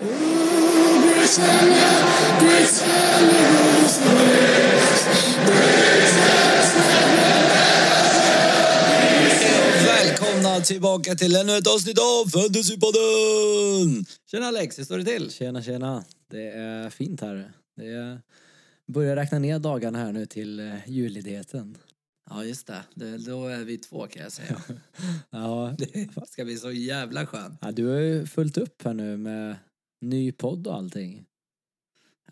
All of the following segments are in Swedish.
Välkomna tillbaka till ännu ett avsnitt av Fantasypodden! Tjena Alex, hur står det till? Tjena, tjena. Det är fint här. Det är... börjar räkna ner dagarna här nu till eh, julledigheten. Ja just det. det, då är vi två kan jag säga. Ja, Det ska bli så jävla skönt. ja, du har ju fullt upp här nu med ny podd och allting.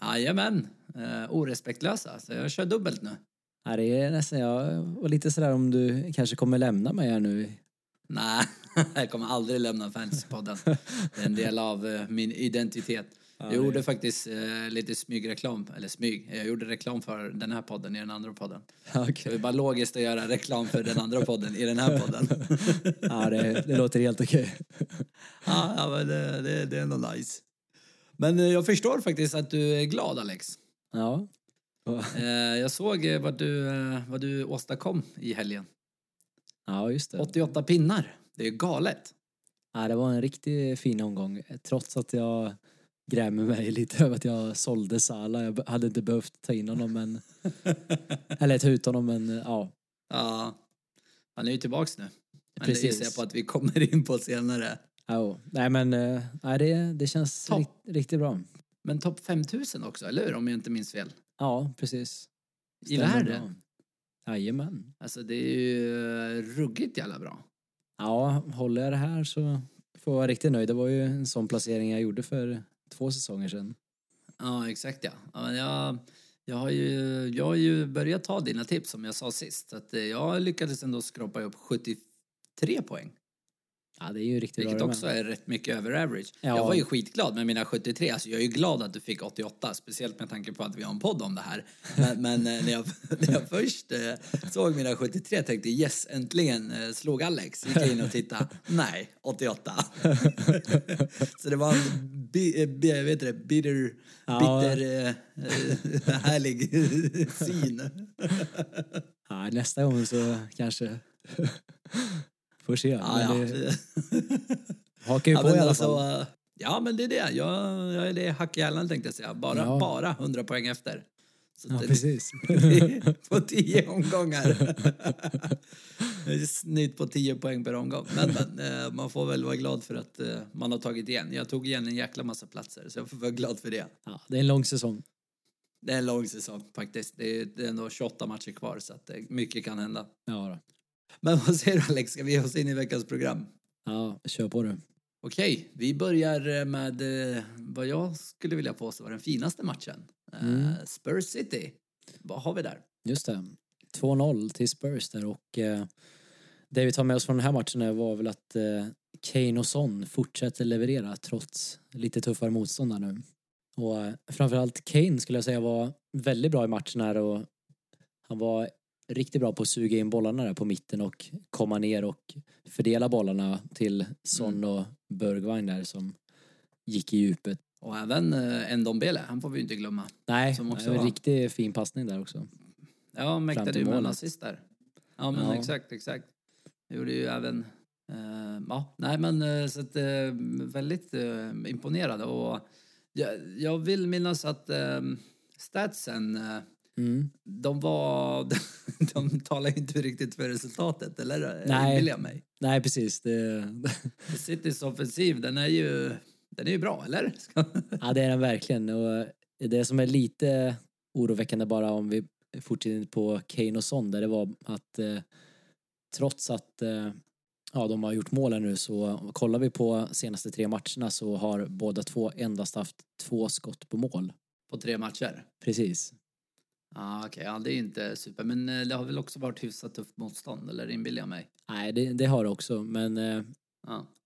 Jajamän, uh, orespektlösa. Så jag kör dubbelt nu. Ja, det är nästan, jag var lite sådär om du kanske kommer lämna mig här nu. Nej, jag kommer aldrig lämna Fantasypodden. Det är en del av eh, min identitet. jag det- gjorde faktiskt eh, lite smygreklam, eller smyg. Jag gjorde reklam för den här podden i den andra podden. Ja, Det okej. är bara logiskt att göra reklam för den andra podden i den här podden. Ja, det, det låter helt okej. ja, ja, men det, det, det är ändå nice. Men eh, jag förstår faktiskt att du är glad Alex. Ja. Eh, jag såg eh, vad du, vad du åstadkom i helgen. Ja, just det. 88 pinnar. Det är galet. Ja, det var en riktigt fin omgång. Trots att jag grämer mig lite över att jag sålde Sala. Jag hade inte behövt ta in honom, men... Eller ta ut honom, men ja. Ja, han är ju tillbaks nu. Men Precis. det gissar jag på att vi kommer in på senare. Ja, nej men eh, nej, det, det känns rikt, riktigt bra. Men topp 5000 också, eller hur? Om jag inte minns fel. Ja, precis. I Stämmer världen. bra. Jajamän. Alltså det är ju eh, ruggigt jävla bra. Ja, håller jag det här så får jag vara riktigt nöjd. Det var ju en sån placering jag gjorde för två säsonger sedan. Ja, exakt ja. ja men jag, jag, har ju, jag har ju börjat ta dina tips som jag sa sist. Att eh, jag lyckades ändå skrapa upp 73 poäng. Ja, det är ju riktigt Vilket också är rätt mycket över average. Ja. Jag var ju skitglad med mina 73. Alltså jag är ju glad att du fick 88. Speciellt med tanke på att vi har en podd om det här. Men, men eh, när, jag, när jag först eh, såg mina 73 tänkte jag yes, äntligen eh, slog Alex. Gick jag in och tittade. Nej, 88. Så det var en bi, bi, vet det, bitter, Ja. bitter, härlig syn. Ja, nästa gång så kanske... får se. Men ja. det hakar ju på i alla alltså, fall. eh, ja, men det är det. Jag, jag är det hack i hälen tänkte jag säga. Bara, Ja. bara 100 poäng efter. Så Ja, det- precis. på 10 omgångar. Det Snitt på 10 poäng per omgång. Men, men eh, man får väl vara glad för att eh, man har tagit igen. Jag tog igen en jäkla massa platser, så jag får vara glad för det. Ja, det är en lång säsong. Det är en lång säsong faktiskt. Det är, det är ändå 28 matcher kvar, så att eh, mycket kan hända. Ja, då. Men vad säger du Alex, ska vi ge oss in i veckans program? ja kör på du. Okej, vi börjar med eh, vad jag skulle vilja påstå var den finaste matchen. Eh, Mm. Spurs City. Vad har vi där? Just det. 2-0 till Spurs där och eh, det vi tar med oss från den här matchen var väl att eh, Kane och Son fortsätter leverera trots lite tuffare motstånd där nu. Och eh, framförallt Kane skulle jag säga var väldigt bra i matchen här och han var riktigt bra på att suga in bollarna där på mitten och komma ner och fördela bollarna till Son Mm. och Bergwijn där som gick i djupet. Och även eh, Ndombele, han får vi inte glömma. Nej, Som också en riktigt fin passning där också. Ja, mäktade ju med en assist där. Ja, men Ja. exakt, exakt. Det gjorde ju även... eh, ja, nej men eh, så att, eh, väldigt uh, imponerade och jag, jag vill minnas att eh, statsen, eh, Mm. de var... de talar inte riktigt för resultatet, eller? Nej. Jag mig? Nej, precis. Det, Citys offensiv, den är ju, den är ju bra, eller? Ja, det är den verkligen. Och det som är lite oroväckande bara om vi fortsätter på Kane och Son där det var att eh, trots att eh, ja, de har gjort målen nu så kollar vi på senaste tre matcherna så har båda två endast haft två skott på mål. På tre matcher. Precis. Ja, okej, ja, det är inte super. Men eh, det har väl också varit hyfsat tufft motstånd, eller inbillar jag mig? Nej, det, det har det också, men eh,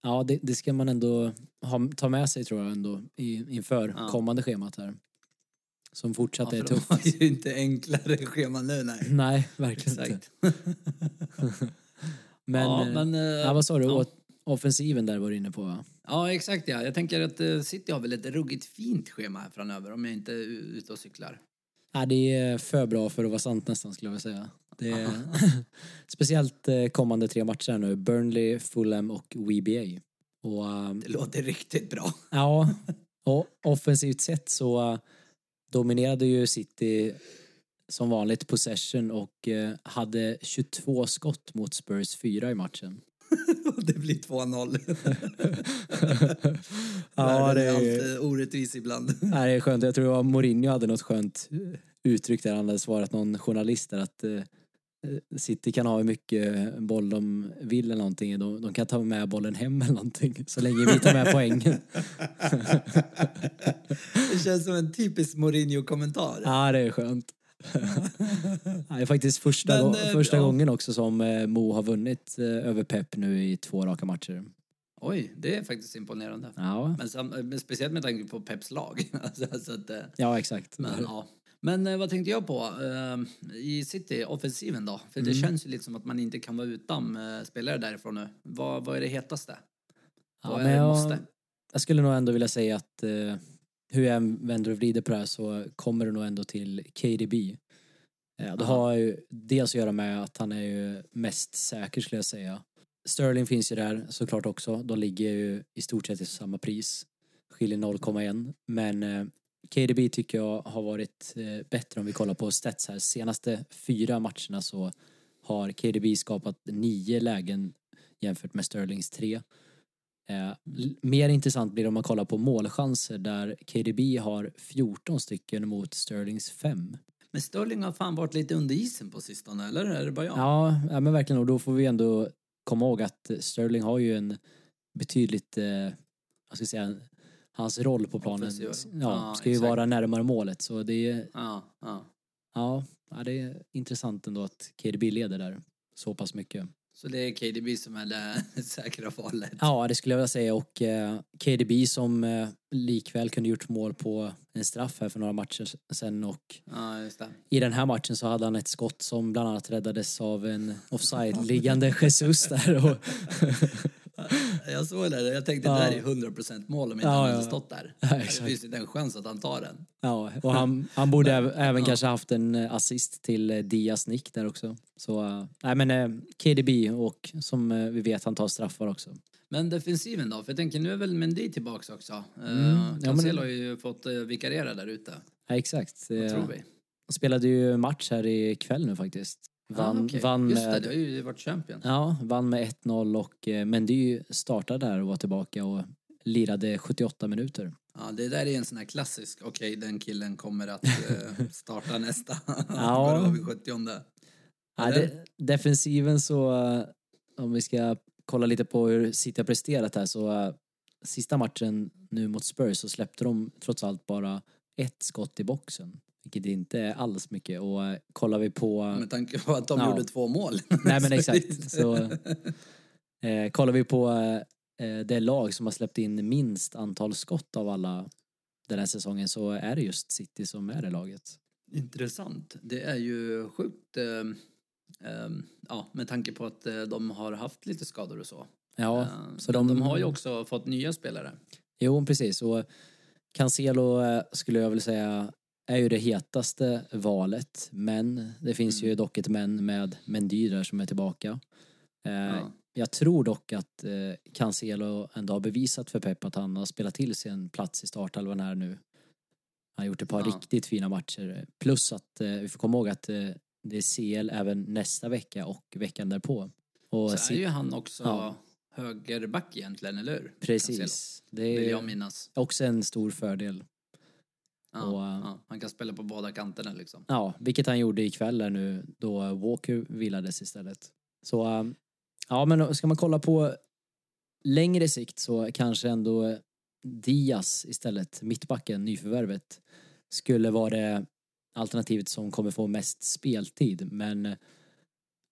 Ja. det, det ska man ändå ha, ta med sig tror jag ändå i, inför Ja. kommande schemat här. Som fortsatt Ja, är tufft. har ju inte enklare schema nu, nej. Nej, verkligen inte. Exakt. Men, ja, eh, men, Ja, vad sa du? Ja. Offensiven där var du inne på va? ja, exakt ja. Jag tänker att City har väl ett ruggigt fint schema här framöver om jag inte är ute och cyklar. Ja, det är för bra för att vara sant nästan skulle jag vilja säga. Är speciellt eh, kommande tre matcher nu. Burnley, Fulham och WBA. Och ehm, Det låter riktigt bra. ja, Och offensivt sett så dominerade ju City som vanligt possession och eh, hade 22 skott mot Spurs 4 i matchen. det blir 2-0. Ja, det är alltid orättvis ibland. Nej, det är skönt. Jag tror det var Mourinho hade något skönt uttryck där han hade svarat någon journalist där att eh, City kan ha hur mycket boll de vill eller någonting. De, de kan ta med bollen hem eller någonting så länge vi tar med poängen. Det känns som en typisk Mourinho-kommentar. Ja, det är skönt. Det är faktiskt första, Men, eh, första ja. gången också som eh, Mo har vunnit eh, över Pep nu i två raka matcher. Oj, det är faktiskt imponerande. Ja, Men, sam, men speciellt med tanke på Peps lag. alltså, så att, eh, ja exakt. men, ja. men vad tänkte jag på? I City, offensiven då? För det Mm. känns ju lite som att man inte kan vara utan spelare därifrån nu. Vad, vad är det hetaste? Ja, vad är det jag, måste? jag skulle nog ändå vilja säga att hur jag än vänder och vrider på det här så kommer det nog ändå till KDB. Eh, det har ju dels att göra med att han är ju mest säker skulle jag säga. Sterling finns ju där såklart också. De ligger ju i stort sett i samma pris. Skiljer 0,1. Men eh, KDB tycker jag har varit eh, bättre om vi kollar på stats här. Senaste fyra matcherna så har KDB skapat nio lägen jämfört med Sterlings tre. Eh, mer intressant blir det om man kollar på målchanser där KDB har 14 stycken mot Sterlings 5. Men Sterling har fan varit lite under isen på sistone, eller är det bara jag? Ja, ja men verkligen och då får vi ändå komma ihåg att Sterling har ju en betydligt, eh, vad ska jag säga, hans roll på planen ja, Ja, ska ju exakt. vara närmare målet så det är, ja. ja, ja, det är intressant ändå att KDB leder där så pass mycket. Så det är KDB som är det säkra valet? Ja, det skulle jag vilja säga och eh, KDB som eh, likväl kunde gjort mål på en straff här för några matcher sen och Ja, i den här matchen så hade han ett skott som bland annat räddades av en offside-liggande Jesus där och Jag såg det, jag tänkte Ja. det där är 100% mål om inte Ja, han hade stått där. Ja, det finns inte en chans att han tar den. Ja, och han, han borde äv- även kanske haft en eh, assist till eh, Diaz nick där också. Så, eh, nej men KDB och som vi vet han tar straffar också. Men defensiven då? För jag tänker nu är väl Mendy tillbaks också. Mm, men- Cancelo har ju fått vikariera där ute. Ja, exakt. Vad tror vi? Han spelade ju match här ikväll nu faktiskt. Vann, ah, okej. vann Just det, med, det har ju varit champion. ja, vann med 1-0 och eh, Mendy startade där och var tillbaka och lirade 78 minuter. Ja, det där är en sån här klassisk, okej den killen kommer att eh, starta nästa. Ja. Går över 70 Ja, det, defensiven så, eh, om vi ska kolla lite på hur City har presterat här så sista matchen nu mot Spurs så släppte de trots allt bara ett skott i boxen. Vilket inte är alls mycket och eh, kollar vi på... Med tanke på att de Ja. gjorde två mål. Nej men exakt. Så, eh, kollar vi på eh, det lag som har släppt in minst antal skott av alla den här säsongen så är det just City som är det laget. Intressant. Det är ju sjukt, eh, eh, ja, med tanke på att eh, de har haft lite skador och så. Ja, Eh, så de- de har ju också fått nya spelare. Jo, precis. Och Cancelo eh, skulle jag vilja säga är ju det hetaste valet. Men det finns ju Mm. dock ett men med Mendy där som är tillbaka. Eh, Ja. Jag tror dock att eh, Cancelo ändå har bevisat för Pep att han har spelat till sig en plats i startelvan här nu. Han har gjort ett par Ja. riktigt fina matcher. Plus att vi får komma ihåg att det är CL även nästa vecka och veckan därpå. Och Så är ju han också Ja. Högerback egentligen, eller hur? Precis. Det Vill jag är minnas. också en stor fördel. Ja, Och, eh, ja, han kan spela på båda kanterna liksom. Ja, vilket han gjorde ikväll där nu då Walker vilades istället. Så um, ja, men ska man kolla på längre sikt så kanske ändå Diaz istället, mittbacken, nyförvärvet, skulle vara det alternativet som kommer få mest speltid. Men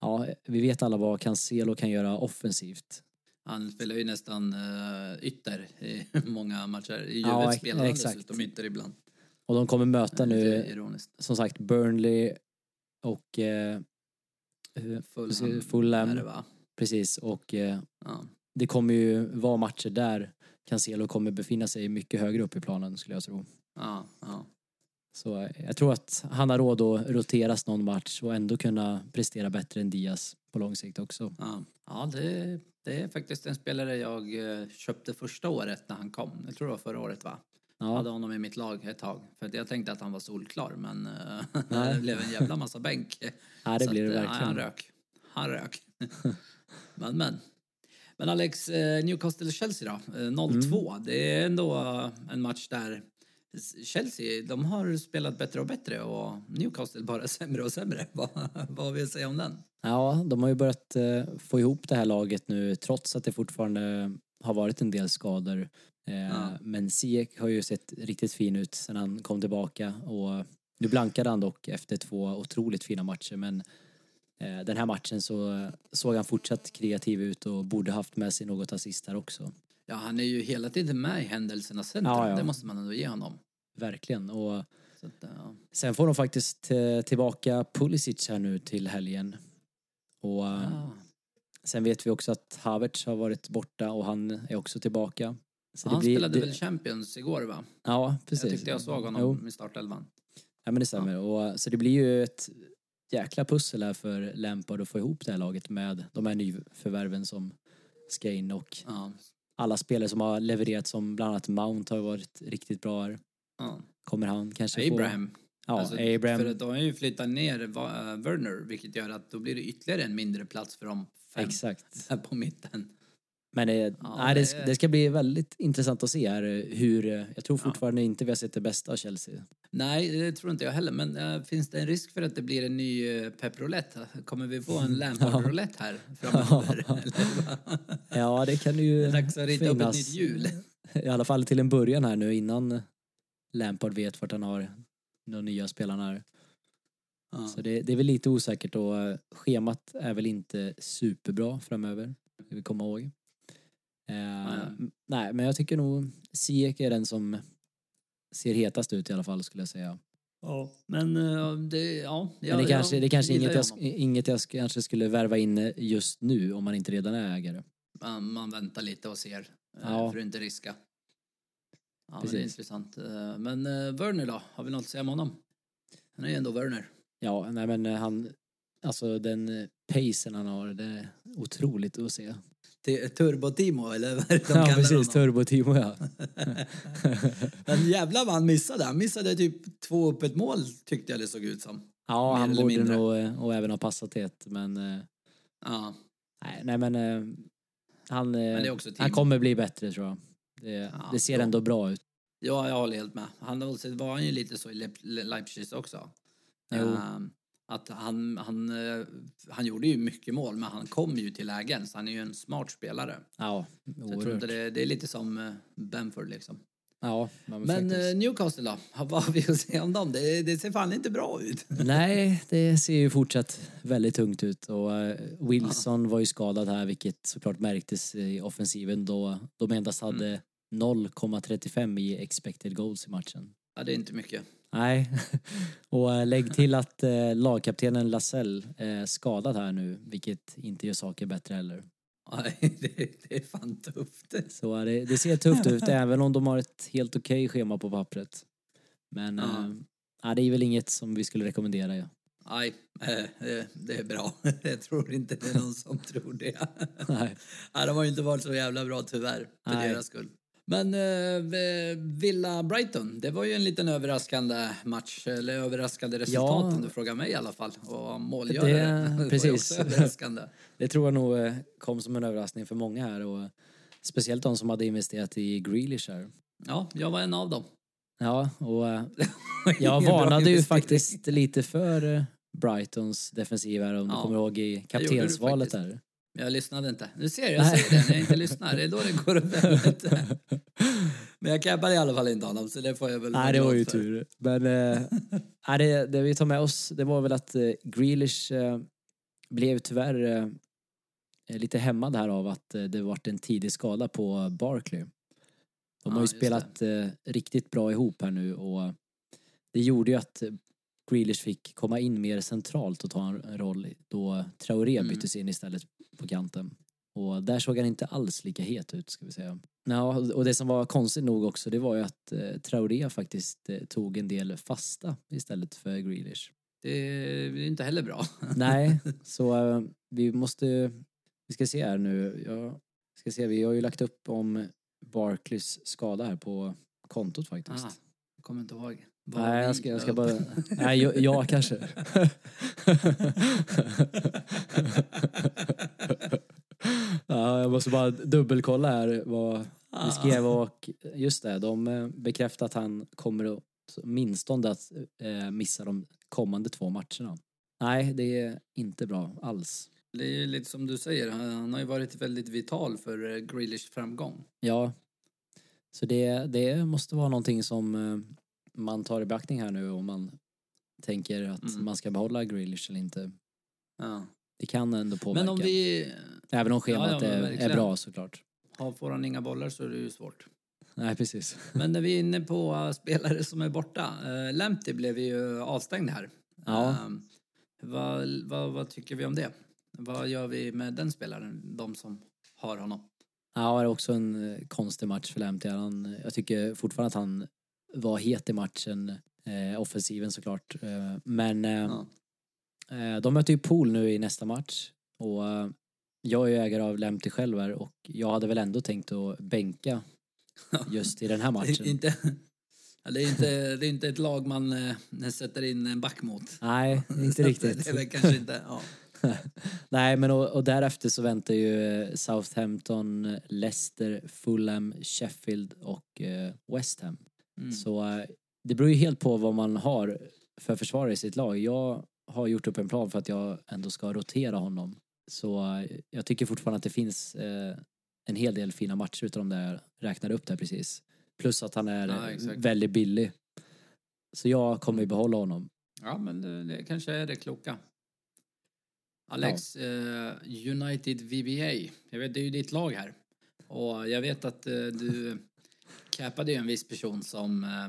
ja, vi vet alla vad Cancelo kan göra offensivt. Han spelar ju nästan uh, ytter i många matcher. I Ja, Juve ex- spelar han exakt. dessutom ytter ibland. Och de kommer möta nu, Ironiskt. som sagt, Burnley och eh, Fulham, Fulham. precis och eh, Ja. det kommer ju vara matcher där Cancelo kommer befinna sig mycket högre upp i planen skulle jag tro. Ja, ja. Så jag tror att han har råd att roteras någon match och ändå kunna prestera bättre än Diaz på lång sikt också. Ja, ja det, det är faktiskt en spelare jag eh, köpte första året när han kom. Jag tror det var förra året va? Ja. hade honom i mitt lag ett tag. För jag tänkte att han var solklar, men eh, Nej. det blev en jävla massa bänk. Ja, det Så blir att, eh, verkligen. Han rök. Han rök. men, men. Men Alex, Newcastle-Chelsea då? Eh, 0-2. Mm. Det är ändå en match där Chelsea, de har spelat bättre och bättre och Newcastle bara sämre och sämre. vad, vad vill jag säga om den? Ja, de har ju börjat eh, få ihop det här laget nu trots att det fortfarande har varit en del skador. Eh, Ja. Men Ziyech har ju sett riktigt fin ut sen han kom tillbaka och nu blankade han dock efter två otroligt fina matcher men eh, den här matchen så såg han fortsatt kreativ ut och borde haft med sig något assist här också. Ja, han är ju hela tiden med i händelsernas centrum. Ja, ja. Det måste man ändå ge honom. Verkligen och att, ja. sen får de faktiskt eh, tillbaka Pulisic här nu till helgen. Och eh, sen vet vi också att Havertz har varit borta och han är också tillbaka. Så han blir, spelade det, väl Champions igår va? Ja, precis. Jag tyckte jag såg honom Jo, i startelvan. ja, men det stämmer. Och, så det blir ju ett jäkla pussel här för Lampard att få ihop det här laget med de här nyförvärven som ska in och Ja. Alla spelare som har levererat som bland annat Mount har varit riktigt bra här. Ja. Kommer han kanske Abraham. få... Ja, Alltså, Abraham. För att de har ju flyttat ner eh, Werner, vilket gör att då blir det ytterligare en mindre plats för de fem Exakt. på mitten. Men det, Ja, nej, det, det- det ska bli väldigt intressant att se här eh, hur... eh, Jag tror fortfarande inte vi har sett det bästa av Chelsea. Nej, det tror inte jag heller. Men äh, finns det en risk för att det blir en ny uh, pepprolette? Kommer vi få en Lampard-roulette här framöver? Ja, det kan det ju Det dags att rita upp ett nytt hjul. I alla fall till en början här nu innan Lampard vet vart han har de nya spelarna här. Ja. Så det, det är väl lite osäkert och schemat är väl inte superbra framöver. Ska vi komma ihåg. Eh, Nej. men jag tycker nog Ziyech är den som ser hetast ut i alla fall skulle jag säga. Ja, men äh, det, ja. Men det kanske, det kanske inget jag, sk- inget jag sk- kanske skulle värva in just nu om man inte redan är ägare. Man, man väntar lite och ser. eh, Ja. För att inte riska. Ja, men det är Precis. intressant. Eh, Men Werner då? Har vi något att säga om honom? Han är ju ändå Werner. Ja, nej men eh, han, alltså den eh, pacen han har, det är otroligt att se. Turbo-Timo eller vad de Ja, precis. Turbo-Timo, ja. Men jävlar vad han missade. Han missade typ två upp ett mål tyckte jag det såg ut som. Ja, han borde mindre. nog eh, och även ha passat ett, men eh, Ja, nej, nej men eh, han, Men han kommer bli bättre tror jag. Det, det ser ja. ändå bra ut. ja jag håller helt med. Han var han ju lite så i Le- Le- Leipzig också. Jo. Ehm, att han, han, eh, han gjorde ju mycket mål men han kom ju till lägen så han är ju en smart spelare. Ja, jag tror oerhört. inte det, det är lite som eh, Bamford liksom. Ja, men, Men eh, Newcastle då? Vad har vi att säga om dem? Det, det ser fan inte bra ut. Nej, det ser ju fortsatt väldigt tungt ut och Wilson var ju skadad här vilket såklart märktes i offensiven då de endast Mm. hade 0,35 i expected goals i matchen. Ja, det är inte mycket. Nej, och eh, lägg till att eh, lagkaptenen Lasell är skadad här nu vilket inte gör saker bättre heller. Nej, det, det är fan tufft. Så eh, det, det ser tufft ut även om de har ett helt okej schema på pappret. Men Ja. eh, det är väl inget som vi skulle rekommendera. Ja. Nej, eh, det, det är bra. Jag tror inte det är någon som tror det. Nej. Nej, de har ju inte varit så jävla bra tyvärr, för Nej. deras skull. Men eh, Villa Brighton, det var ju en liten överraskande match, eller överraskande resultat Ja. om du frågar mig i alla fall. Och målgörare Det- precis. överraskande. Det tror jag nog eh, kom som en överraskning för många här och speciellt de som hade investerat i Grealish här. Ja, jag var en av dem. Ja, och eh, jag varnade ju faktiskt lite för eh, Brightons defensiv här om du Ja, kommer ihåg i du kaptensvalet där. Jag lyssnade inte. Nu ser jag, säger det när jag inte lyssnar. Det är då det går åt helvete. Men jag cappade i alla fall inte honom, så det får jag väl Nej, det var ju för. tur. Men eh, nej, det, det vi tar med oss, det var väl att eh, Grealish eh, blev tyvärr eh, lite hämmad här av att eh, det varit en tidig skada på Barkley. De Ja, har ju spelat eh, riktigt bra ihop här nu och det gjorde ju att Grealish fick komma in mer centralt och ta en roll då Traoré Mm. byttes in istället på kanten. Och där såg han inte alls lika het ut ska vi säga. Ja, och det som var konstigt nog också det var ju att eh, Traoré faktiskt eh, tog en del fasta istället för Grealish. Det är inte heller bra. Nej, så eh, vi måste, vi ska se här nu. Jag ska se, vi har ju lagt upp om Barclays skada här på kontot faktiskt. Ah, kommer inte ihåg. Nej, jag ska, jag ska bara... Nej, jag, jag kanske. ja, jag måste bara dubbelkolla här vad vi skrev och just det, de eh, bekräftar att han kommer att åtminstone att eh, missa de kommande två matcherna. Nej, det är inte bra alls. Det är ju lite som du säger, han, har ju varit väldigt vital för eh, Grealish framgång. Ja, så det, det måste vara någonting som man tar i beaktning här nu om man tänker att Mm. man ska behålla Grealish eller inte. Ja. Det kan ändå påverka. Men om vi Även om schemat Ja, ja, är, är bra såklart. har, får han inga bollar så är det ju svårt. Nej, precis. Men när vi är inne på uh, spelare som är borta. Uh, Lamptey blev ju avstängd här. Ja. Ehm, vad, vad, vad tycker vi om det? Vad gör vi med den spelaren, de som har honom? Ja, det är också en eh, konstig match för Lamptey. Han, jag tycker fortfarande att han var het i matchen. Eh, offensiven såklart. Eh, men eh, Ja. eh, de möter ju Pool nu i nästa match. Och eh, jag är ju ägare av Lamptey själv här och jag hade väl ändå tänkt att bänka just i den här matchen. inte, det, är inte, det är inte ett lag man eh, sätter in en back mot. Nej, inte riktigt. Väl kanske inte, ja. Nej, men och, och därefter så väntar ju Southampton, Leicester, Fulham, Sheffield och eh, West Ham. Mm. Så eh, det beror ju helt på vad man har för försvarare i sitt lag. Jag har gjort upp en plan för att jag ändå ska rotera honom. Så eh, jag tycker fortfarande att det finns eh, en hel del fina matcher utav de där jag räknade upp där precis. Plus att han är Ja, väldigt billig. Så jag kommer ju behålla honom. Ja, men det, det kanske är det kloka. Alex, eh, United VBA. Jag vet, det är ju ditt lag här. Och jag vet att eh, du cappade ju en viss person som eh,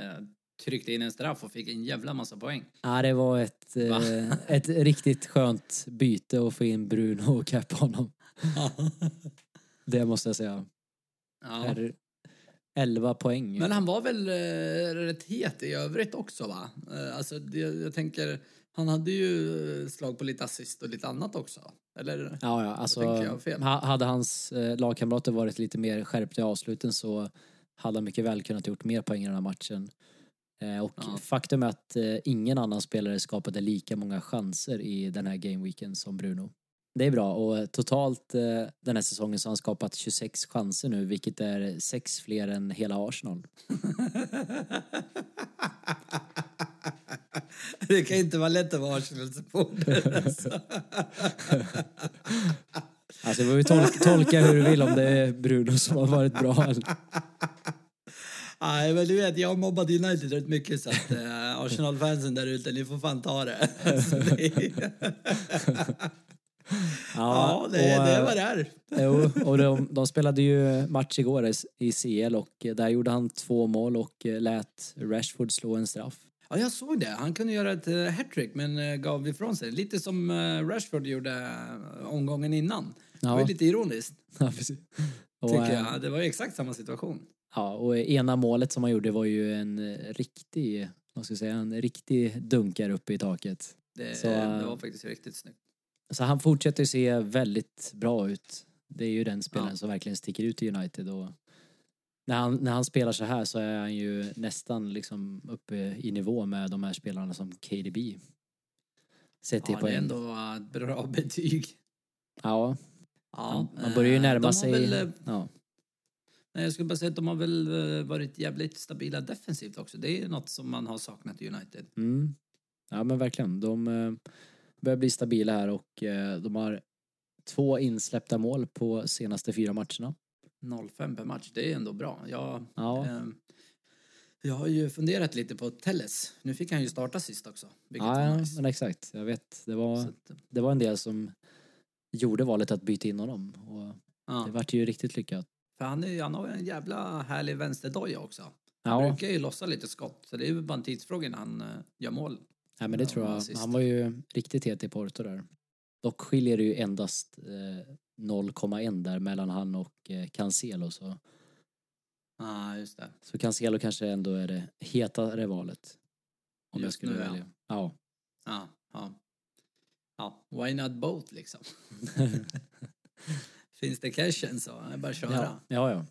eh, tryckte in en straff och fick en jävla massa poäng. Ja, det var ett, Va? eh, ett riktigt skönt byte att få in Bruno och cappa honom. Det måste jag säga. Ja. Är 11 poäng. Men han var väl eh, rätt het i övrigt också va? Eh, alltså det, jag tänker, han hade ju slag på lite assist och lite annat också. Eller? Ja, ja, alltså hade hans eh, lagkamrater varit lite mer skärpta i avsluten så hade han mycket väl kunnat gjort mer poäng i den här matchen. Eh, och Ja. faktum är att eh, ingen annan spelare skapade lika många chanser i den här gameweeken som Bruno. Det är bra och totalt eh, den här säsongen så har han skapat 26 chanser nu vilket är sex fler än hela Arsenal. det kan inte vara lätt att vara Arsenal-supporter. Alltså. Alltså det får vi tolka, tolka hur du vill om det är Bruno som har varit bra. Nej, men du vet, jag har mobbat United rätt mycket så att eh, Arsenal-fansen där ute, ni får fan ta det. Är- ja, det, och, det är eh, vad det är. Jo, och de, de spelade ju match igår i- CL och där gjorde han två mål och eh, lät Rashford slå en straff. Ja, jag såg det. Han kunde göra ett uh, hattrick men eh, gav ifrån sig. Lite som eh, Rashford gjorde eh, omgången innan. Det var Ja. ju lite ironiskt, Ja, precis. Och, tycker eh, jag. Det var ju exakt samma situation. Ja, och ena målet som han gjorde var ju en riktig, vad ska jag säga, en riktig dunkar uppe i taket. Det, Så, det var faktiskt riktigt snyggt. Så han fortsätter se väldigt bra ut. Det är ju den spelaren Ja. som verkligen sticker ut i United och när han, när han spelar så här så är han ju nästan liksom uppe i nivå med de här spelarna som KDB. Sett till Ja, det är poäng. ändå ett bra betyg. Ja, Ja, man börjar ju eh, närma sig. Väl, eh, ja. nej, jag skulle bara säga att de har väl eh, varit jävligt stabila defensivt också. Det är något som man har saknat i United. Mm. ja, men verkligen. De eh, börjar bli stabila här och eh, de har två insläppta mål på senaste fyra matcherna. 0-5 per match, det är ändå bra. Jag, Ja. ehm, jag har ju funderat lite på Telles. Nu fick han ju starta sist också, vilket Ja, var nice. men exakt. Jag vet. Det var, att, eh, det var en del som gjorde valet att byta in honom. Och ja. det vart ju riktigt lyckat. För han, är, han har ju en jävla härlig vänsterdoja också. Han Ja, brukar ju lossa lite skott, så det är ju bara en tidsfråga när han uh, gör mål. ja men det tror jag. assist. Han var ju riktigt het i Porto där. Dock skiljer det ju endast eh, 0,1 där mellan han och eh, Cancelo. Så, Ja, ah, just det. så Cancelo kanske ändå är det hetare valet. Om jag Just skulle nu, ja. välja. Ja. Ja, ja. Ja, why not both liksom? Finns det cashen så är bara köra. Ja, ja. ja.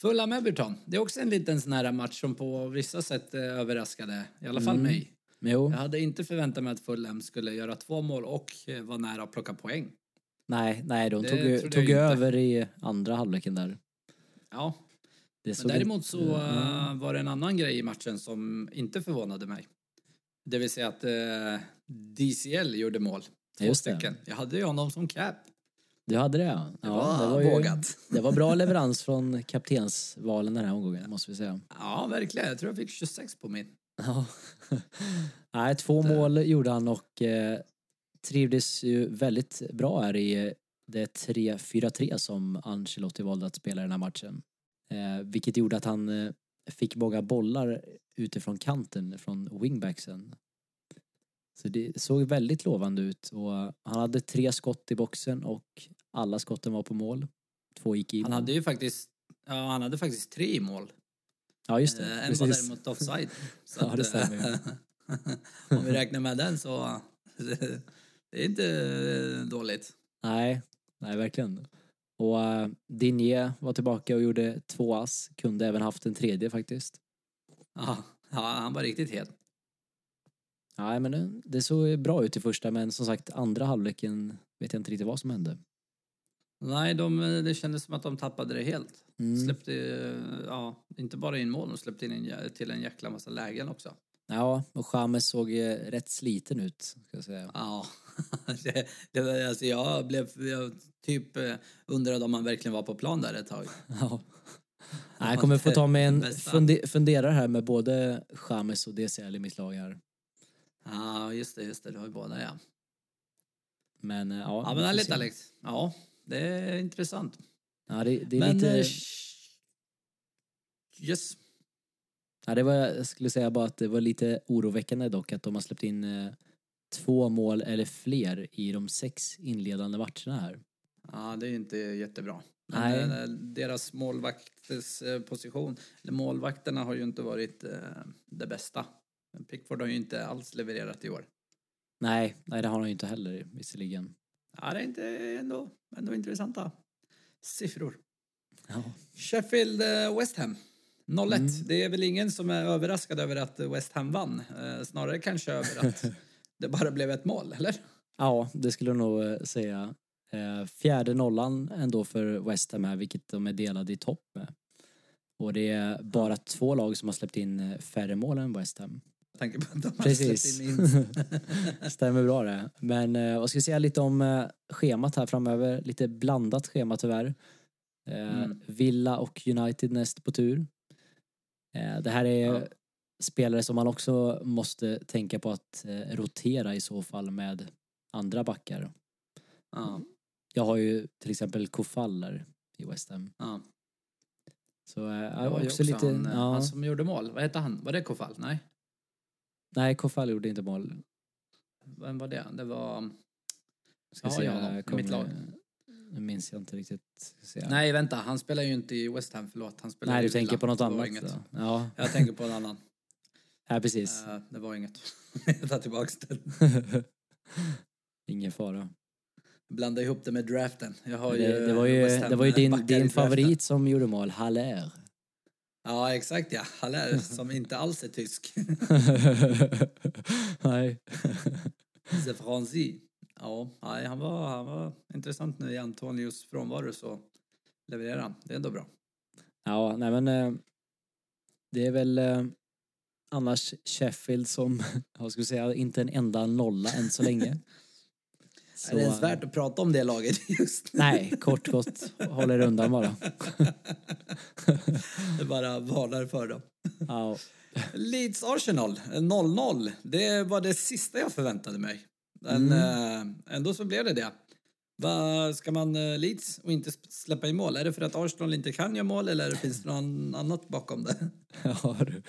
Fulham Everton. Det är också en liten sån här match som på vissa sätt överraskade, i alla fall Mm. mig. Jo, Jag hade inte förväntat mig att Fulham skulle göra två mål och vara nära att plocka poäng. nej, nej, de Det tog, tog över i andra halvleken där. Ja, Det men däremot så eh, var det en annan grej i matchen som inte förvånade mig. Det vill säga att eh, DCL gjorde mål. Två det. stycken. Jag hade ju honom som cap. Du hade det ja. Det ja var ju- vågat. Det var bra leverans från kaptensvalen den här omgången, måste vi säga. Ja, verkligen. Jag tror jag fick 26 på min. Ja. Nej, två mål gjorde han och eh, trivdes ju väldigt bra här i eh, det 3-4-3 som Ancelotti valde att spela i den här matchen. Eh, vilket gjorde att han eh, fick många bollar utifrån kanten från wingbacksen. Så det såg väldigt lovande ut och han hade tre skott i boxen och alla skotten var på mål. Två gick in. Han hade ju faktiskt, ja, han hade faktiskt tre i mål. Ja, just det. Eh, En var däremot offside. Så Ja, det stämmer eh, Om vi räknar med den så det är inte dåligt. Nej, nej verkligen. Och uh, Digne var tillbaka och gjorde två ass. Kunde även haft en tredje faktiskt. Ja, ja, han var riktigt het. Nej, men det, det såg bra ut i första, men som sagt andra halvleken vet jag inte riktigt vad som hände. Nej, de, det kändes som att de tappade det helt. Mm. Släppte, ja, inte bara in mål, de släppte in en, till en jäkla massa lägen också. Ja, och James såg rätt sliten ut, ska jag säga. Ja, det, det, var- alltså jag blev jag typ eh, undrade om han verkligen var på plan där ett tag. Ja. Nej, jag kommer få ta mig en funde, funderare här med både James och DCL i mitt lag här. Ja, just det, just det, du har ju båda ja. Men eh, ja, Ja, men ärligt. Alex. Ja, det är intressant. Ja, det, det är men, lite... eh, yes. Ja, det var, jag skulle säga bara att det var lite oroväckande dock att de har släppt in eh, två mål eller fler i de sex inledande matcherna här. Ja, det är ju inte jättebra. Men Nej. eh, deras målvaktens eh, position, eller målvakterna har ju inte varit det bästa. Pickford har ju inte alls levererat i år. Nej, nej det har han ju inte heller visserligen. Ja, det är inte ändå, ändå intressanta siffror. Ja. Sheffield eh, West Ham. 0-1. Mm. Det är väl ingen som är överraskad över att West Ham vann. Eh, snarare kanske över att det bara blev ett mål, eller? ja, det skulle jag nog eh, säga. Eh, fjärde nollan ändå för West Ham här, vilket de är delade i topp med. Och det är bara två lag som har släppt in eh, färre mål än West Ham. Tänker på att de har Precis. in minst. Stämmer bra det. Men eh, vad ska vi säga lite om eh, schemat här framöver? Lite blandat schema tyvärr. Eh, Mm. Villa och United näst på tur. Eh, det här är Ja. spelare som man också måste tänka på att eh, rotera i så fall med andra backar. ja, Jag har ju till exempel Kofaller i West Ham. ja. Så eh, ja, var ju också, lite... han, eh, ja. han som gjorde mål. Vad hette han? Var det Kofall? Nej. Nej, Kofaller gjorde inte mål. Vem var det? Det var... Ska Ja, se, jag honom i mitt lag. Nu minns jag inte riktigt. Nej, vänta. Han spelar ju inte i West Ham. Förlåt. Han spelar Nej, du tänker på något Det annat. Inget. då. Ja, Jag tänker på en annan. ja, precis. Eh, det var inget. jag tar tillbaka det. Ingen fara. Blanda ihop det med draften. Jag har ju Det, det var ju, Ham det var ju din, din favorit som gjorde mål, Haller. Ja, exakt ja. Haller, som inte alls är tysk. Nej. The Franzi. Ja, nej, han var, han var intressant nu i Antonios frånvaro så levererar han. Det är ändå bra. Ja, nej men eh, det är väl eh, annars Sheffield som, ska vi säga, inte en enda nolla än så länge. Så, är det ens värt att prata om det laget just nu? Nej, kort gott, håller undan bara. Det bara varnar för dem. Ja, Leeds Arsenal, 0-0. Det var det sista jag förväntade mig. Men eh, ändå så blev det det. Va, ska man eh, Leeds och inte släppa in mål? Är det för att Arsenal inte kan göra mål eller finns det något annat bakom det? ja du.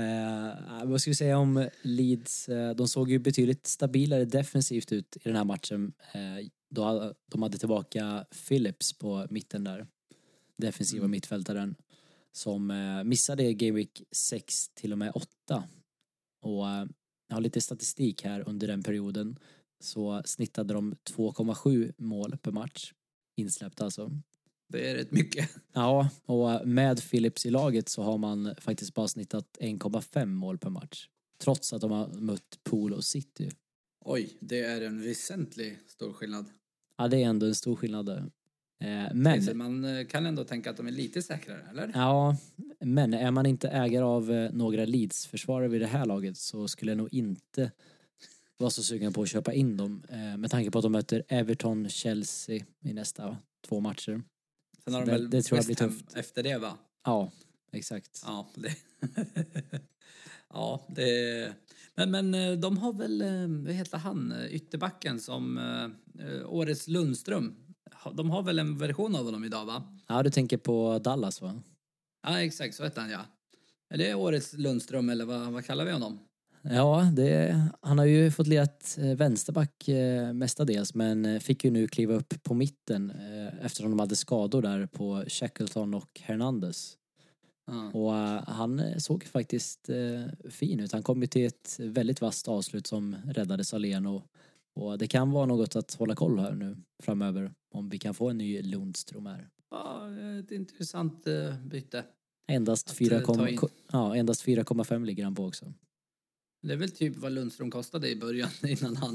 Eh, vad ska vi säga om Leeds? Eh, de såg ju betydligt stabilare defensivt ut i den här matchen. Eh, då de hade tillbaka Phillips på mitten där. Defensiva Mm. mittfältaren. Som eh, missade Game Week 6 till och med 8. Och eh, jag har lite statistik här under den perioden. Så snittade de 2,7 mål per match. Insläppt alltså. Det är rätt mycket. Ja, och med Phillips i laget så har man faktiskt bara snittat 1,5 mål per match. Trots att de har mött Pool och City. Oj, det är en väsentlig stor skillnad. Ja, det är ändå en stor skillnad där. Eh, Men, man eh, kan ändå tänka att de är lite säkrare, eller? ja, men är man inte ägare av eh, några Leeds-försvarare vid det här laget så skulle jag nog inte vara så sugen på att köpa in dem. eh, Med tanke på att de möter Everton, Chelsea i nästa två matcher. Sen har de det- väl det tror jag blir tufft. efter det, va? Ja, exakt. Ja, det... ja, det... Men, men eh, de har väl, eh, vad heter han, ytterbacken som årets Lundström. De har väl en version av honom idag, va? Ja, du tänker på Dallas va? Ja, exakt, så heter han, ja. Är det årets Lundström, eller vad, vad kallar vi honom? Ja, det, han har ju fått ledat eh, vänsterback eh, mestadels men eh, fick ju nu kliva upp på mitten eftersom de hade skador där på Shackleton och Hernandez. Ja. Och han såg faktiskt fin ut. Han kom ju till ett väldigt vasst avslut som räddades av Leno. Och det kan vara något att hålla koll här nu framöver om vi kan få en ny Lundström här. Ja, ett intressant byte. Endast Att, 4, eh, ta in. ja, endast 4,5 ligger han på också. Det är väl typ vad Lundström kostade i början innan han,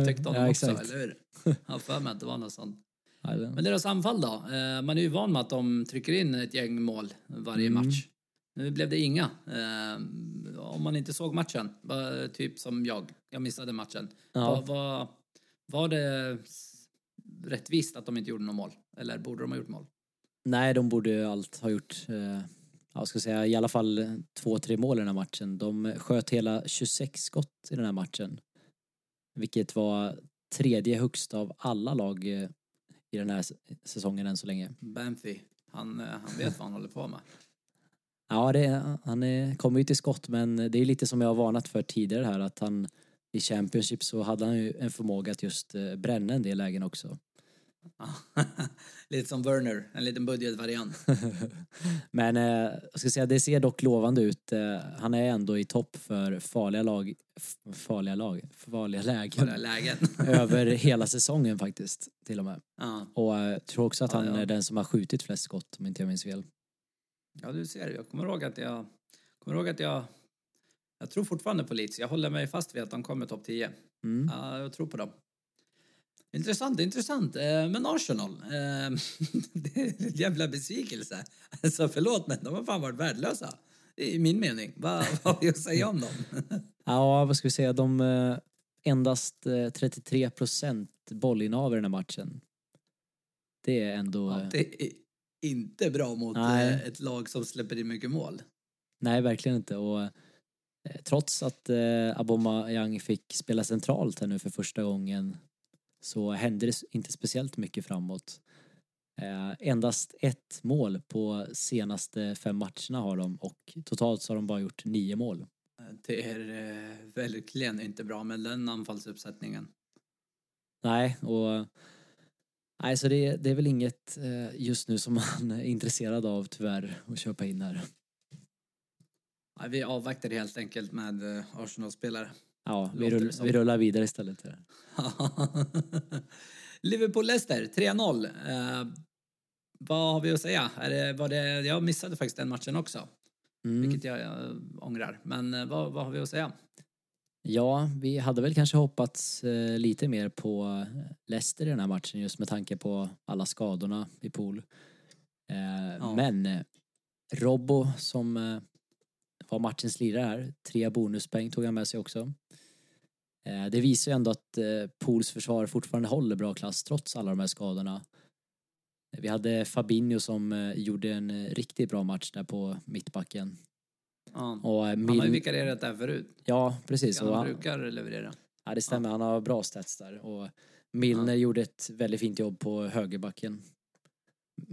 upptäckte honom ja, också, exakt. eller hur? Jag för mig att det var något sånt. Men deras anfall då? Eh, Man är ju van med att de trycker in ett gäng mål varje Mm. match. Nu blev det inga. Eh, Om man inte såg matchen, typ som jag, jag missade matchen. Ja. Var, var, var det rättvist att de inte gjorde något mål? Eller borde de ha gjort mål? Nej, de borde ju allt ha gjort, eh, jag ska säga i alla fall eh, två, tre mål i den här matchen. De sköt hela 26 skott i den här matchen. Vilket var tredje högst av alla lag eh, i den här säsongen än så länge. Banfi, han, eh, han vet vad han håller på med. Ja, det, han är, kommer ju till skott men det är lite som jag har varnat för tidigare här att han i Championship så hade han ju en förmåga att just bränna en del lägen också. Lite som Werner, en liten budgetvariant. Men eh, jag ska säga, det ser dock lovande ut. Eh, han är ändå i topp för farliga lag, farliga lag, farliga lägen här lägen. över hela säsongen faktiskt till och med. Ja. Och eh, tror också att Ja, han ja. är den som har skjutit flest skott om inte jag minns fel. Ja, du ser. Jag kommer ihåg att jag... Kommer ihåg att jag... Jag tror fortfarande på Leeds. Jag håller mig fast vid att de kommer topp 10. Mm. Ja, jag tror på dem. Intressant, intressant. Eh, Men Arsenal, eh, det är en jävla besvikelse. Alltså förlåt, men de har fan varit värdelösa. I min mening. Vad har vi att säga om dem? Ja, vad ska vi säga, de eh, endast eh, 33 procent bollinnehav i den här matchen. Det är ändå... Ja, det är inte bra mot Nej. ett lag som släpper in mycket mål. Nej, verkligen inte. Och, trots att eh, Aubameyang fick spela centralt här nu för första gången så hände det inte speciellt mycket framåt. Eh, endast ett mål på senaste fem matcherna har de och totalt så har de bara gjort nio mål. Det är eh, verkligen inte bra med den anfallsuppsättningen. Nej, och nej, så det, det är väl inget eh, just nu som man är intresserad av tyvärr att köpa in här. Nej, vi avvaktar helt enkelt med Arsenal-spelare. Ja, vi, rull, vi rullar vidare istället. Liverpool-Leicester 3-0. Eh, vad har vi att säga? Är det, var det, jag missade faktiskt den matchen också, Mm. vilket jag, jag ångrar. Men eh, vad, vad har vi att säga? Ja, vi hade väl kanske hoppats eh, lite mer på Leicester i den här matchen just med tanke på alla skadorna i pool. Eh, Ja. Men eh, Robbo som eh, var matchens lirare här, tre bonuspoäng tog han med sig också. Eh, det visar ju ändå att eh, Pools försvar fortfarande håller bra klass trots alla de här skadorna. Vi hade Fabinho som eh, gjorde en riktigt bra match där på mittbacken. Ja. Och eh, Han har ju Mil- vikarierat där förut. Ja, precis. Han han- brukar leverera. Ja, det stämmer. Han har bra stats där. Och Milner Ja. gjorde ett väldigt fint jobb på högerbacken.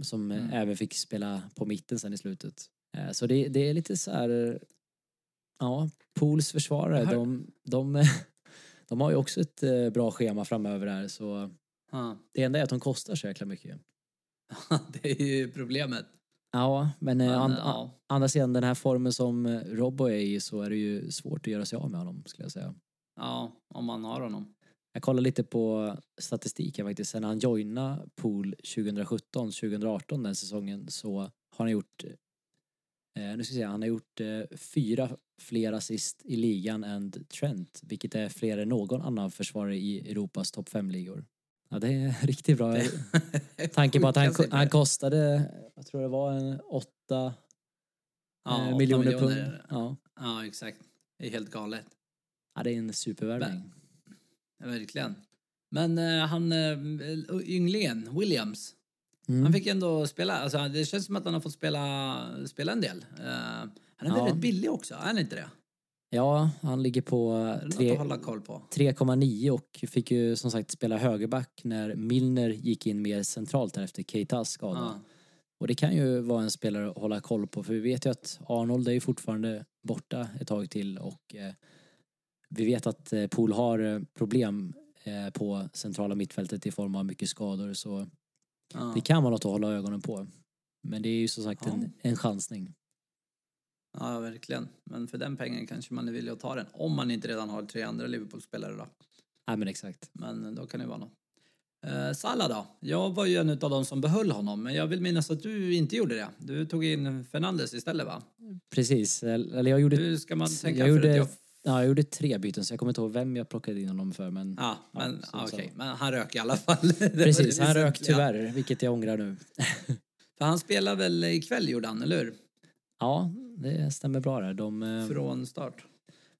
Som Mm. även fick spela på mitten sen i slutet. Så det, det är lite så här... Ja, Pools försvarare, hör- de, de, de har ju också ett eh, bra schema framöver här. Så Ja. det enda är att de kostar så jäkla mycket. det är ju problemet. Ja, men, eh, Men, an, ja. andra sidan den här formen som eh, Robbo är i så är det ju svårt att göra sig av med honom skulle jag säga. Ja, om man har honom. Jag kollar lite på statistiken faktiskt. Sen han joinade Pool 2017-2018 den säsongen så har han gjort nu ska vi se, han har gjort eh, fyra fler assist i ligan än Trent, vilket är fler än någon annan försvarare i Europas topp 5-ligor. Ja, det är riktigt bra. Tanke på att han, han kostade, jag tror det var en åtta Ja, eh, miljoner miljoner. pund. Ja. Ja, exakt. Det är helt galet. ja, det är en supervärvning. Verkligen. Men eh, han, eh, ynglingen, Williams, Mm. han fick ändå spela, alltså det känns som att han har fått spela, spela en del. Eh, han är Ja. väldigt billig också, är han inte det? Ja, han ligger på Är det något tre- att hålla koll på? 3,9 och fick ju som sagt spela högerback när Milner gick in mer centralt där efter Keitas skada. Ja. Och det kan ju vara en spelare att hålla koll på för vi vet ju att Arnold är ju fortfarande borta ett tag till och eh, vi vet att eh, Pool har eh, problem eh, på centrala mittfältet i form av mycket skador så Ja. det kan vara något att hålla ögonen på. Men det är ju som sagt Ja. en, en chansning. ja, verkligen. Men för den pengen kanske man är villig att ta den. Om man inte redan har tre andra Liverpool-spelare då. Nej men exakt. Men då kan det vara något. Eh, Salah då? Jag var ju en av de som behöll honom, men jag vill minnas att du inte gjorde det. Du tog in Fernandes istället va? Precis, eller jag gjorde, Hur ska man tänka? jag för gjorde, jag... ja, jag gjorde tre byten så jag kommer inte ihåg vem jag plockade in honom för men Ja, men, så- ja, så. okej. men han rök i alla fall. Precis, han rök tyvärr, vilket jag ångrar nu. För han spelar väl ikväll gjorde han, eller hur? Ja, det stämmer bra där. De, eh, Från start.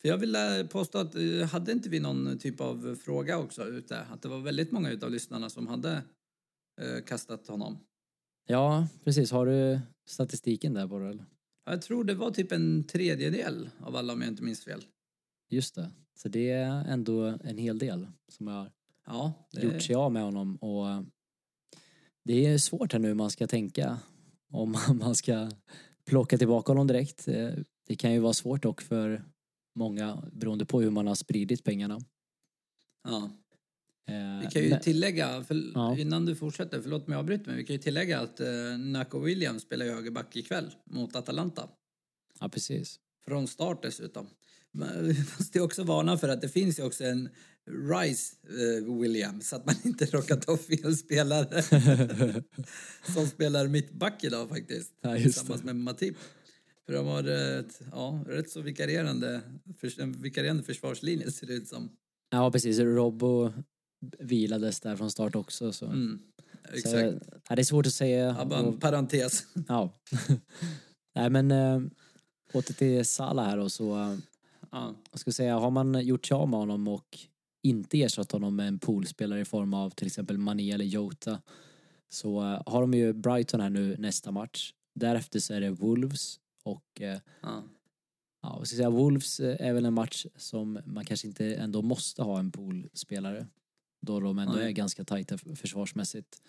För jag vill eh, påstå att eh, hade inte vi någon typ av fråga också ute? Att det var väldigt många utav lyssnarna som hade eh, kastat honom. ja, precis. Har du statistiken där på det? eller? Jag tror det var typ en tredjedel av alla om jag inte minns fel. Just det. Så det är ändå en hel del som har Ja, det, gjort sig av med honom och det är svårt här nu hur man ska tänka om man ska plocka tillbaka honom direkt. Eh, Det kan ju vara svårt dock för många beroende på hur man har spridit pengarna. ja. Eh, Vi kan ju tillägga, för, Ja. innan du fortsätter, förlåt mig jag avbryter, men vi kan ju tillägga att eh, Naco Williams spelar ju högerback ikväll mot Atalanta. Ja, precis. Från start dessutom. Fast det är också varna för att det finns ju också en Rice eh, Williams, så att man inte råkar ta fel spelare. som spelar mittback idag faktiskt. Ja, tillsammans det. med Matip. För de har ett, ja, rätt så vikarierande, förs- en vikarierande försvarslinje ser det ut som. Ja, precis. Robbo vilades där från start också. Så. Mm, Så, exakt. ja, det är svårt att säga. Ja, bara en Och- parentes. Ja. Nej men äh, åter till Salah här och så, äh, Ja. jag säga, har man gjort sig av med honom och inte ersatt honom med en poolspelare i form av till exempel Mané eller Jota så äh, har de ju Brighton här nu nästa match. Därefter så är det Wolves och äh, Ja. ja, vad ska jag säga, Wolves äh, är väl en match som man kanske inte ändå måste ha en poolspelare då de ändå Nej. är ganska tajta försvarsmässigt.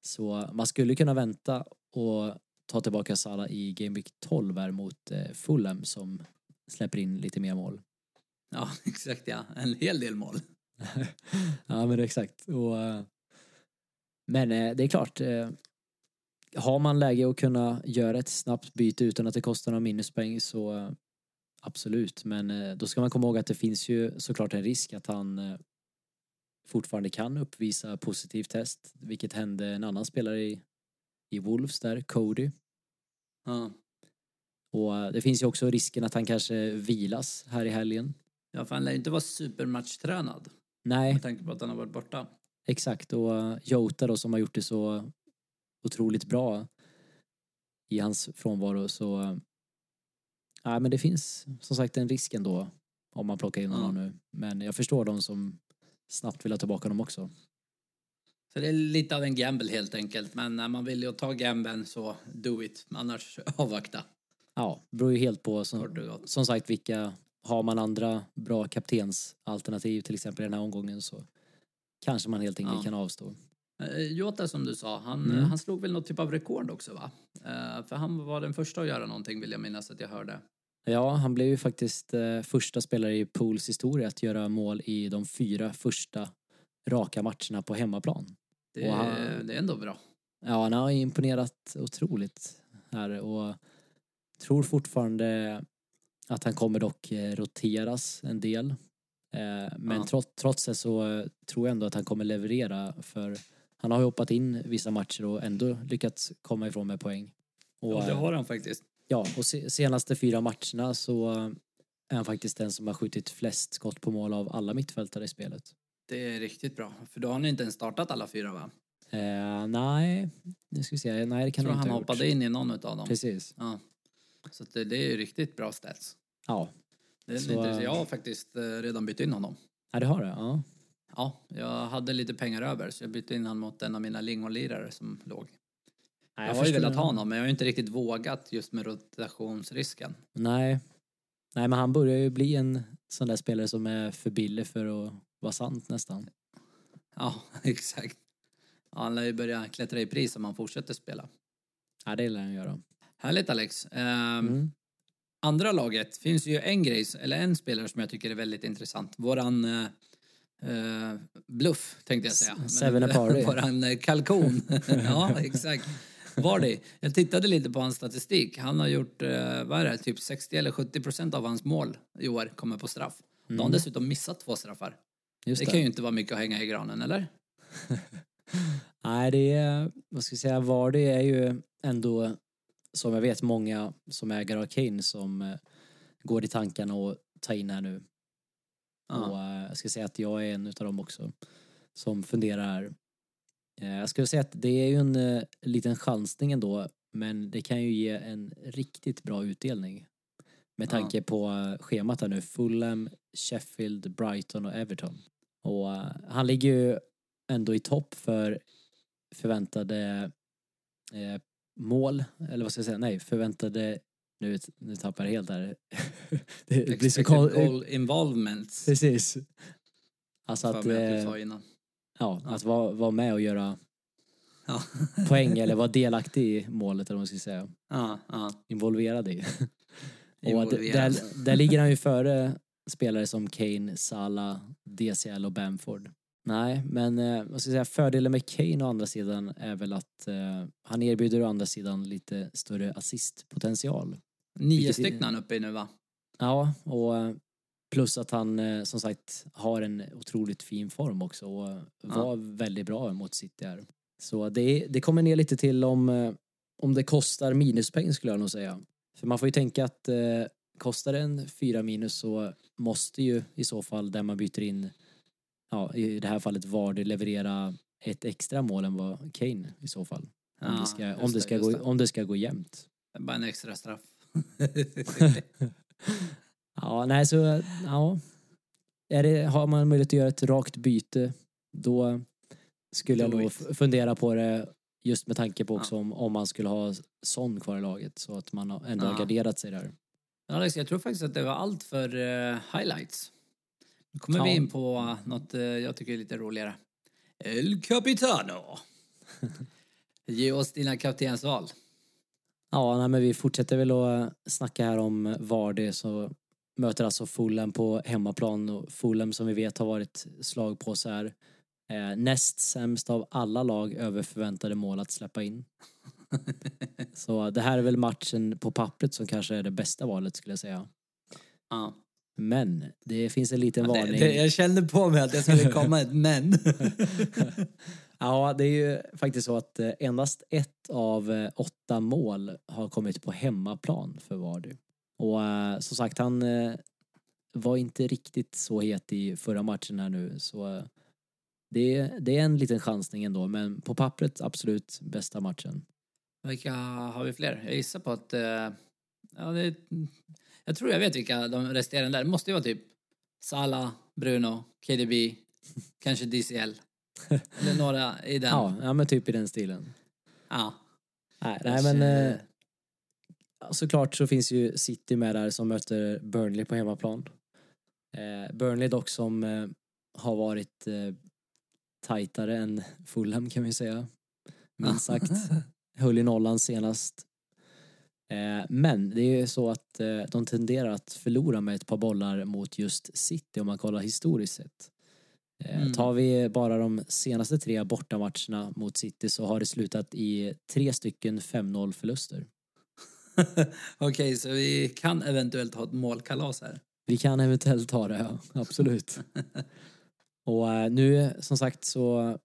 Så man skulle kunna vänta och ta tillbaka Salah i Game Week 12 här mot eh, Fulham som släpper in lite mer mål. ja, exakt ja. En hel del mål. ja men exakt. Och, eh, men eh, det är klart, eh, har man läge att kunna göra ett snabbt byte utan att det kostar några minuspoäng så absolut. Men då ska man komma ihåg att det finns ju såklart en risk att han fortfarande kan uppvisa positivt test, vilket hände en annan spelare i, i Wolves där, Cody. Ja. Och eh, det finns ju också risken att han kanske vilas här i helgen. Ja, för han lär ju inte vara supermatchtränad Nej, med tanke på att han har varit borta. exakt. Och eh, Jota då som har gjort det så otroligt bra i hans frånvaro så eh, ja, men det finns som sagt en risk ändå om man plockar in honom nu. Men jag förstår de som snabbt vill ha tillbaka honom också. Så det är lite av en gamble helt enkelt. Men när man vill ju ta gamblen så do it. Annars avvakta. Ja, det beror ju helt på som, som sagt vilka, har man andra bra kaptensalternativ till exempel i den här omgången så kanske man helt enkelt Ja. kan avstå. Eh, Jota som du sa, han, Mm. han slog väl något typ av rekord också va? Eh, för han var den första att göra någonting vill jag minnas att jag hörde. Ja, han blev ju faktiskt eh, första spelare i Pools historia att göra mål i de fyra första raka matcherna på hemmaplan. Det, han- det är ändå bra. Ja, han har imponerat otroligt här och tror fortfarande att han kommer dock eh, roteras en del. Eh, men Ja. trots, trots det så eh, tror jag ändå att han kommer leverera för han har ju hoppat in vissa matcher och ändå lyckats komma ifrån med poäng. Och, Ja, det har han faktiskt. Ja, och se, senaste fyra matcherna så är han faktiskt den som har skjutit flest skott på mål av alla mittfältare i spelet. Det är riktigt bra. För då har ni inte ens startat alla fyra va? Eh, nej, nu ska vi se. Nej, det kan tror han han inte ha hoppade gjort. in i någon av dem. Precis. Ja. Så det, det är ju riktigt bra stats. Ja. Det Så, äh, jag har faktiskt eh, redan bytt in honom. ja, det har det. Ja. Ja, jag hade lite pengar över så jag bytte in honom mot en av mina lingonlirare som låg. Nej, Jag har ju velat det. ha honom men jag har ju inte riktigt vågat just med rotationsrisken. Nej. Nej, men han börjar ju bli en sån där spelare som är för billig för att vara sant nästan. Ja, exakt. Ja, han lär ju börja klättra i pris om han fortsätter spela. Ja, det lär han göra. Härligt Alex. Ehm, Mm. Andra laget finns ju en grej, eller en spelare som jag tycker är väldigt intressant. Våran eh, bluff tänkte jag säga. S- seven party. Våran eh, kalkon. ja, exakt. Vardy. Jag tittade lite på hans statistik. Han har gjort, eh, vad är det, typ 60 eller 70 procent av hans mål i år kommer på straff. Då har han dessutom missat två straffar. Mm. Just Det det. kan ju inte vara mycket att hänga i granen, eller? Nej, det är, vad ska jag säga, Vardy är ju ändå, som jag vet, många som äger av Kane som eh, går i tankarna och ta in här nu. Ja. Och eh, jag ska säga att jag är en utav dem också som funderar. Eh, jag skulle säga att det är ju en liten chansning ändå, men det kan ju ge en riktigt bra utdelning. Med Ja. tanke på eh, schemat här nu, Fulham, Sheffield, Brighton och Everton. Och han ligger ju ändå i topp för förväntade mål, eller vad ska jag säga, nej, förväntade, nu, nu tappar jag helt här. det blir så kon- goal involvement. Precis. Alltså att, eh, ja, att vara, vara med och göra Ja. poäng eller vara delaktig i målet eller vad man ska säga. ja, ja. Involverad i. och där, där ligger han ju före spelare som Kane, Salah, DCL och Bamford. Nej, men eh, vad ska jag säga, fördelen med Kane å andra sidan är väl att eh, han erbjuder å andra sidan lite större assistpotential. Nio stycken han uppe i nu va? Ja, och eh, plus att han eh, som sagt har en otroligt fin form också och var väldigt bra mot City här. Så det, det kommer ner lite till om, eh, om det kostar minuspeng skulle jag nog säga. För man får ju tänka att eh, kostar det en fyra minus så måste ju i så fall där man byter in, ja i det här fallet Vardy leverera ett extra mål än vad Kane i så fall. Om, Ja, det, ska, om, det ska gå, det. om det ska gå jämnt. Bara en extra straff. Ja, nej så, ja. Är det, har man möjlighet att göra ett rakt byte, då skulle jag nog fundera på det just med tanke på Ja. också om, om man skulle ha Son kvar i laget så att man har- ändå har Ja. garderat sig där. Alex, jag tror faktiskt att det var allt för eh, highlights. Nu kommer vi Ja. in på något eh, jag tycker är lite roligare. El Capitano. Ge oss dina kaptensval. Ja, nej, men vi fortsätter väl att snacka här om Vardy så möter alltså Fulham på hemmaplan och Fulham som vi vet har varit slag på så här. Eh, näst sämst av alla lag över förväntade mål att släppa in. Så det här är väl matchen på pappret som kanske är det bästa valet skulle jag säga. Ja. Men det finns en liten Det, varning. det, jag kände på mig att det skulle komma ett men. Ja, det är ju faktiskt så att eh, endast ett av eh, åtta mål har kommit på hemmaplan för Vardy. Och eh, som sagt, han eh, var inte riktigt så het i förra matchen här nu, så eh, det, det är en liten chansning ändå, men på pappret absolut bästa matchen. Vilka har vi fler? Jag gissar på att... Ja, det, jag tror jag vet vilka de resterande där. Det måste ju vara typ Salah, Bruno, KDB, kanske DCL. Eller några i den. Ja, ja men typ i den stilen. Ja. Nej, nej men eh, såklart så finns ju City med där som möter Burnley på hemmaplan. Eh, Burnley dock som eh, har varit eh, tajtare än Fulham kan vi säga. Minst sagt. Höll i nollan senast. Eh, men det är ju så att eh, de tenderar att förlora med ett par bollar mot just City om man kollar historiskt sett. Eh, Mm. Tar vi bara de senaste tre bortamatcherna mot City så har det slutat i tre stycken 5-0 förluster. Okej, så vi kan eventuellt ha ett målkalas här. Vi kan eventuellt ta det, ja. Absolut. och nu, som sagt, så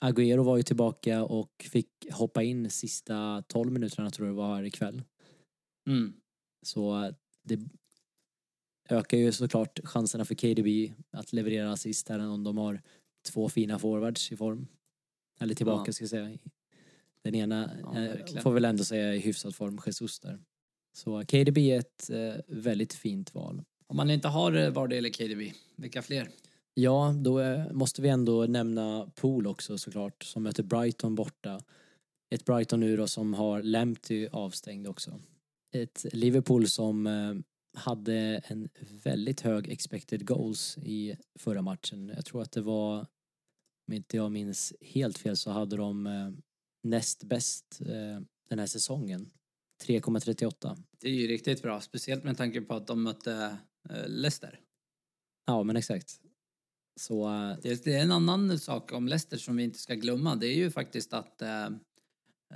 Agüero var ju tillbaka och fick hoppa in sista 12 minuterna tror jag det var här ikväll. Mm. Så eh, det ökar ju såklart chanserna för KDB att leverera assist här om de har två fina forwards i form. Eller tillbaka Ja. ska jag säga. Den ena Ja, eh, får väl ändå säga i hyfsad form, Jesus där. Så KDB är ett eh, väldigt fint val. Om man inte har eh, Vardy eller KDB, vilka fler? Ja, då eh, måste vi ändå nämna Pool också såklart, som möter Brighton borta. Ett Brighton nu då som har Lamptey avstängd också. Ett Liverpool som eh, hade en väldigt hög expected goals i förra matchen. Jag tror att det var, om inte jag minns helt fel, så hade de eh, näst bäst eh, den här säsongen. 3,38. Det är ju riktigt bra, speciellt med tanke på att de mötte Leicester. Ja, men exakt. Så Det, är en annan sak om Leicester som vi inte ska glömma. Det är ju faktiskt att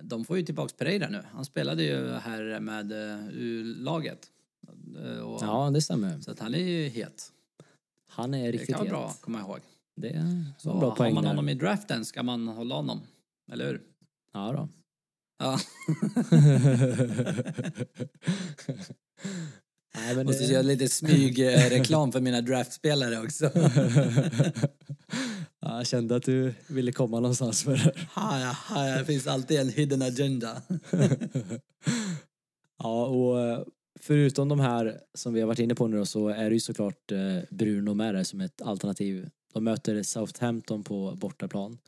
de får ju tillbaks Pereira nu. Han spelade ju här med eh, U-laget. Eh, och- ja, det stämmer. Så att han är ju het. Han är Det riktigt kan vara het. bra att komma ihåg. Det är Så bra har poäng man där. honom i draften ska man hålla honom. Eller hur? Ja då. Ja. Nej, men Måste det- göra lite smygreklam för mina draftspelare också. ja, jag kände att du ville komma någonstans med det. Haja, haja, det finns alltid en hidden agenda. Ja, och eh, förutom de här som vi har varit inne på nu då, så är det ju såklart eh, Bruno med där som ett alternativ. De möter Southampton på bortaplan.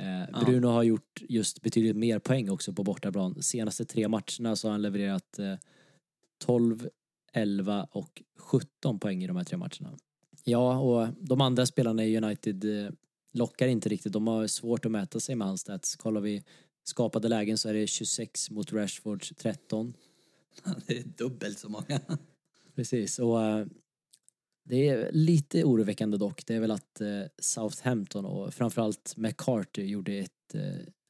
Eh, Bruno har gjort just betydligt mer poäng också på bortaplan. Senaste tre matcherna så har han levererat eh, 12, 11 och 17 poäng i de här tre matcherna. Ja, och de andra spelarna i United eh, lockar inte riktigt. De har svårt att mäta sig med hans stats. Kollar vi skapade lägen så är det 26 mot Rashfords 13. Det är dubbelt så många. Precis, och eh, det är lite oroväckande dock. Det är väl att eh, Southampton och framförallt McCarthy gjorde ett,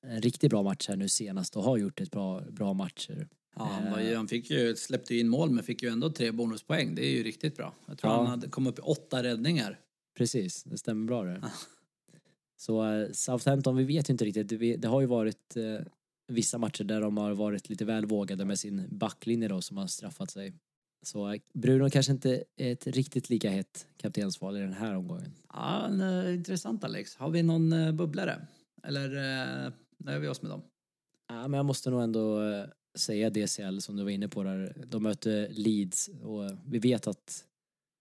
en riktigt bra match här nu senast och har gjort ett bra, bra matcher. Ja, han, var ju, han fick ju, släppte ju in mål men fick ju ändå tre bonuspoäng. Det är ju riktigt bra. Jag tror Ja. han hade kommit upp i åtta räddningar. Precis, det stämmer bra det. Så eh, Southampton, vi vet ju inte riktigt. Det, har ju varit eh, vissa matcher där de har varit lite väl vågade med sin backlinje då som har straffat sig. Så eh, Bruno kanske inte är ett riktigt lika hett kaptensval i den här omgången. Ja, en, eh, intressant Alex. Har vi någon eh, bubblare? Eller eh, nöjer vi oss med dem? Ja, men jag måste nog ändå eh, säga DCL som du var inne på där. De möter Leeds och vi vet att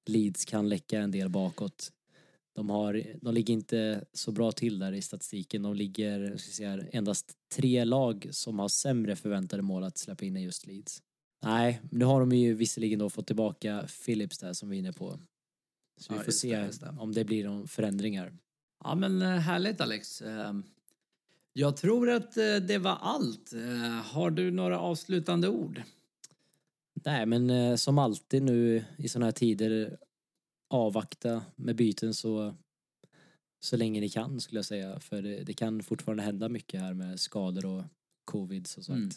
Leeds kan läcka en del bakåt. De, har, de ligger inte så bra till där i statistiken. De ligger, ska säga, endast tre lag som har sämre förväntade mål att släppa in än just Leeds. Nej, nu har de ju visserligen då fått tillbaka Phillips där som vi är inne på. Så vi Ja, får just se det, det. om det blir någon förändringar. Ja, men eh, härligt Alex. Jag tror att eh, det var allt. Eh, Har du några avslutande ord? Nej, men eh, som alltid nu i sådana här tider avvakta med byten så, så länge ni kan skulle jag säga. För det, det kan fortfarande hända mycket här med skador och covid som sagt. Mm.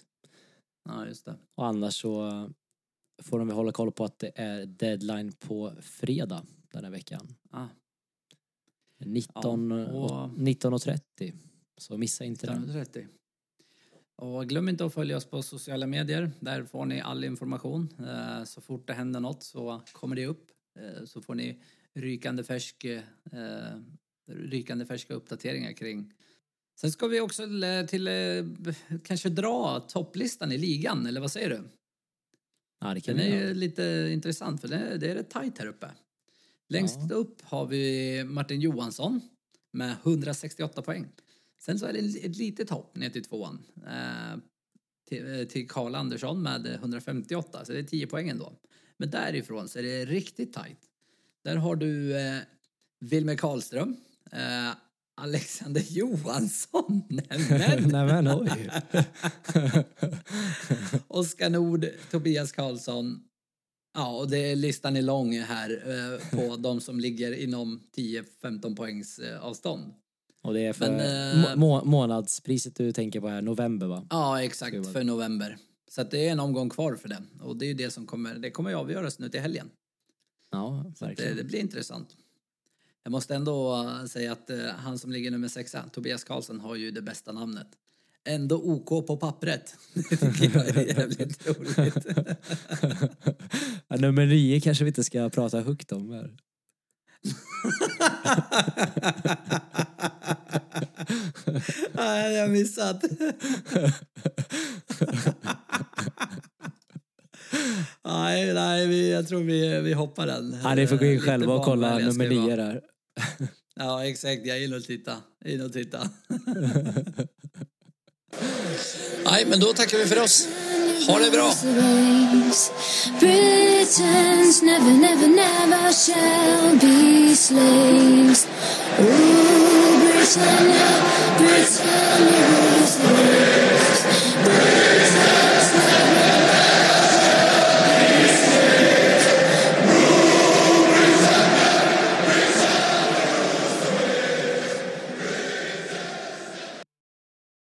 Ja, just det. Och annars så får de väl hålla koll på att det är deadline på fredag den här veckan. Ah, 19 Ja, och- och 19.30. Så missa inte den. 1930. Och glöm inte att följa oss på sociala medier. Där får ni all information. Eh, Så fort det händer något så kommer det upp. Eh, Så får ni rykande, färsk, eh, rykande färska uppdateringar kring. Sen ska vi också till kanske dra topplistan i ligan, eller vad säger du? Ja, det kan Den är lite intressant för det är, det är rätt tajt här uppe. Längst Ja. upp har vi Martin Johansson med 168 poäng. Sen så är det ett litet hopp ner till tvåan. Eh, till, eh, till Karl Andersson med 158, så det är 10 poäng ändå. Men därifrån så är det riktigt tajt. Där har du eh, Wilmer Karlström, eh, Alexander Johansson, nämen! Oj. Oskar Nord, Tobias Karlsson. Ja, och det listan är lång här eh, på de som ligger inom 10-15 poängs eh, avstånd. Och det är för Men, eh, må, månadspriset du tänker på här, november va? Ja, exakt, för november. Så att det är en omgång kvar för den. Och det är ju det som kommer, det kommer ju avgöras nu till helgen. Ja, Så att det, verkligen. det blir intressant. Jag måste ändå äh, säga att eh, han som ligger nummer sexa, Tobias Karlsson, har ju det bästa namnet. Ändå OK på pappret. Det tycker jag är jävligt roligt. ja, nummer nio kanske vi inte ska prata högt om här. Nej, det har jag missat. nej, nej vi, jag tror vi, vi hoppar den. Ja, ni får gå in Lite själva och kolla nummer nio där. Ja, exakt. Jag är inne och titta. In och titta. Nej, men då tackar vi för oss. Ha det bra! Britons never, never, never shall be slaves. Breaks, breaks, breaks, breaks, breaks,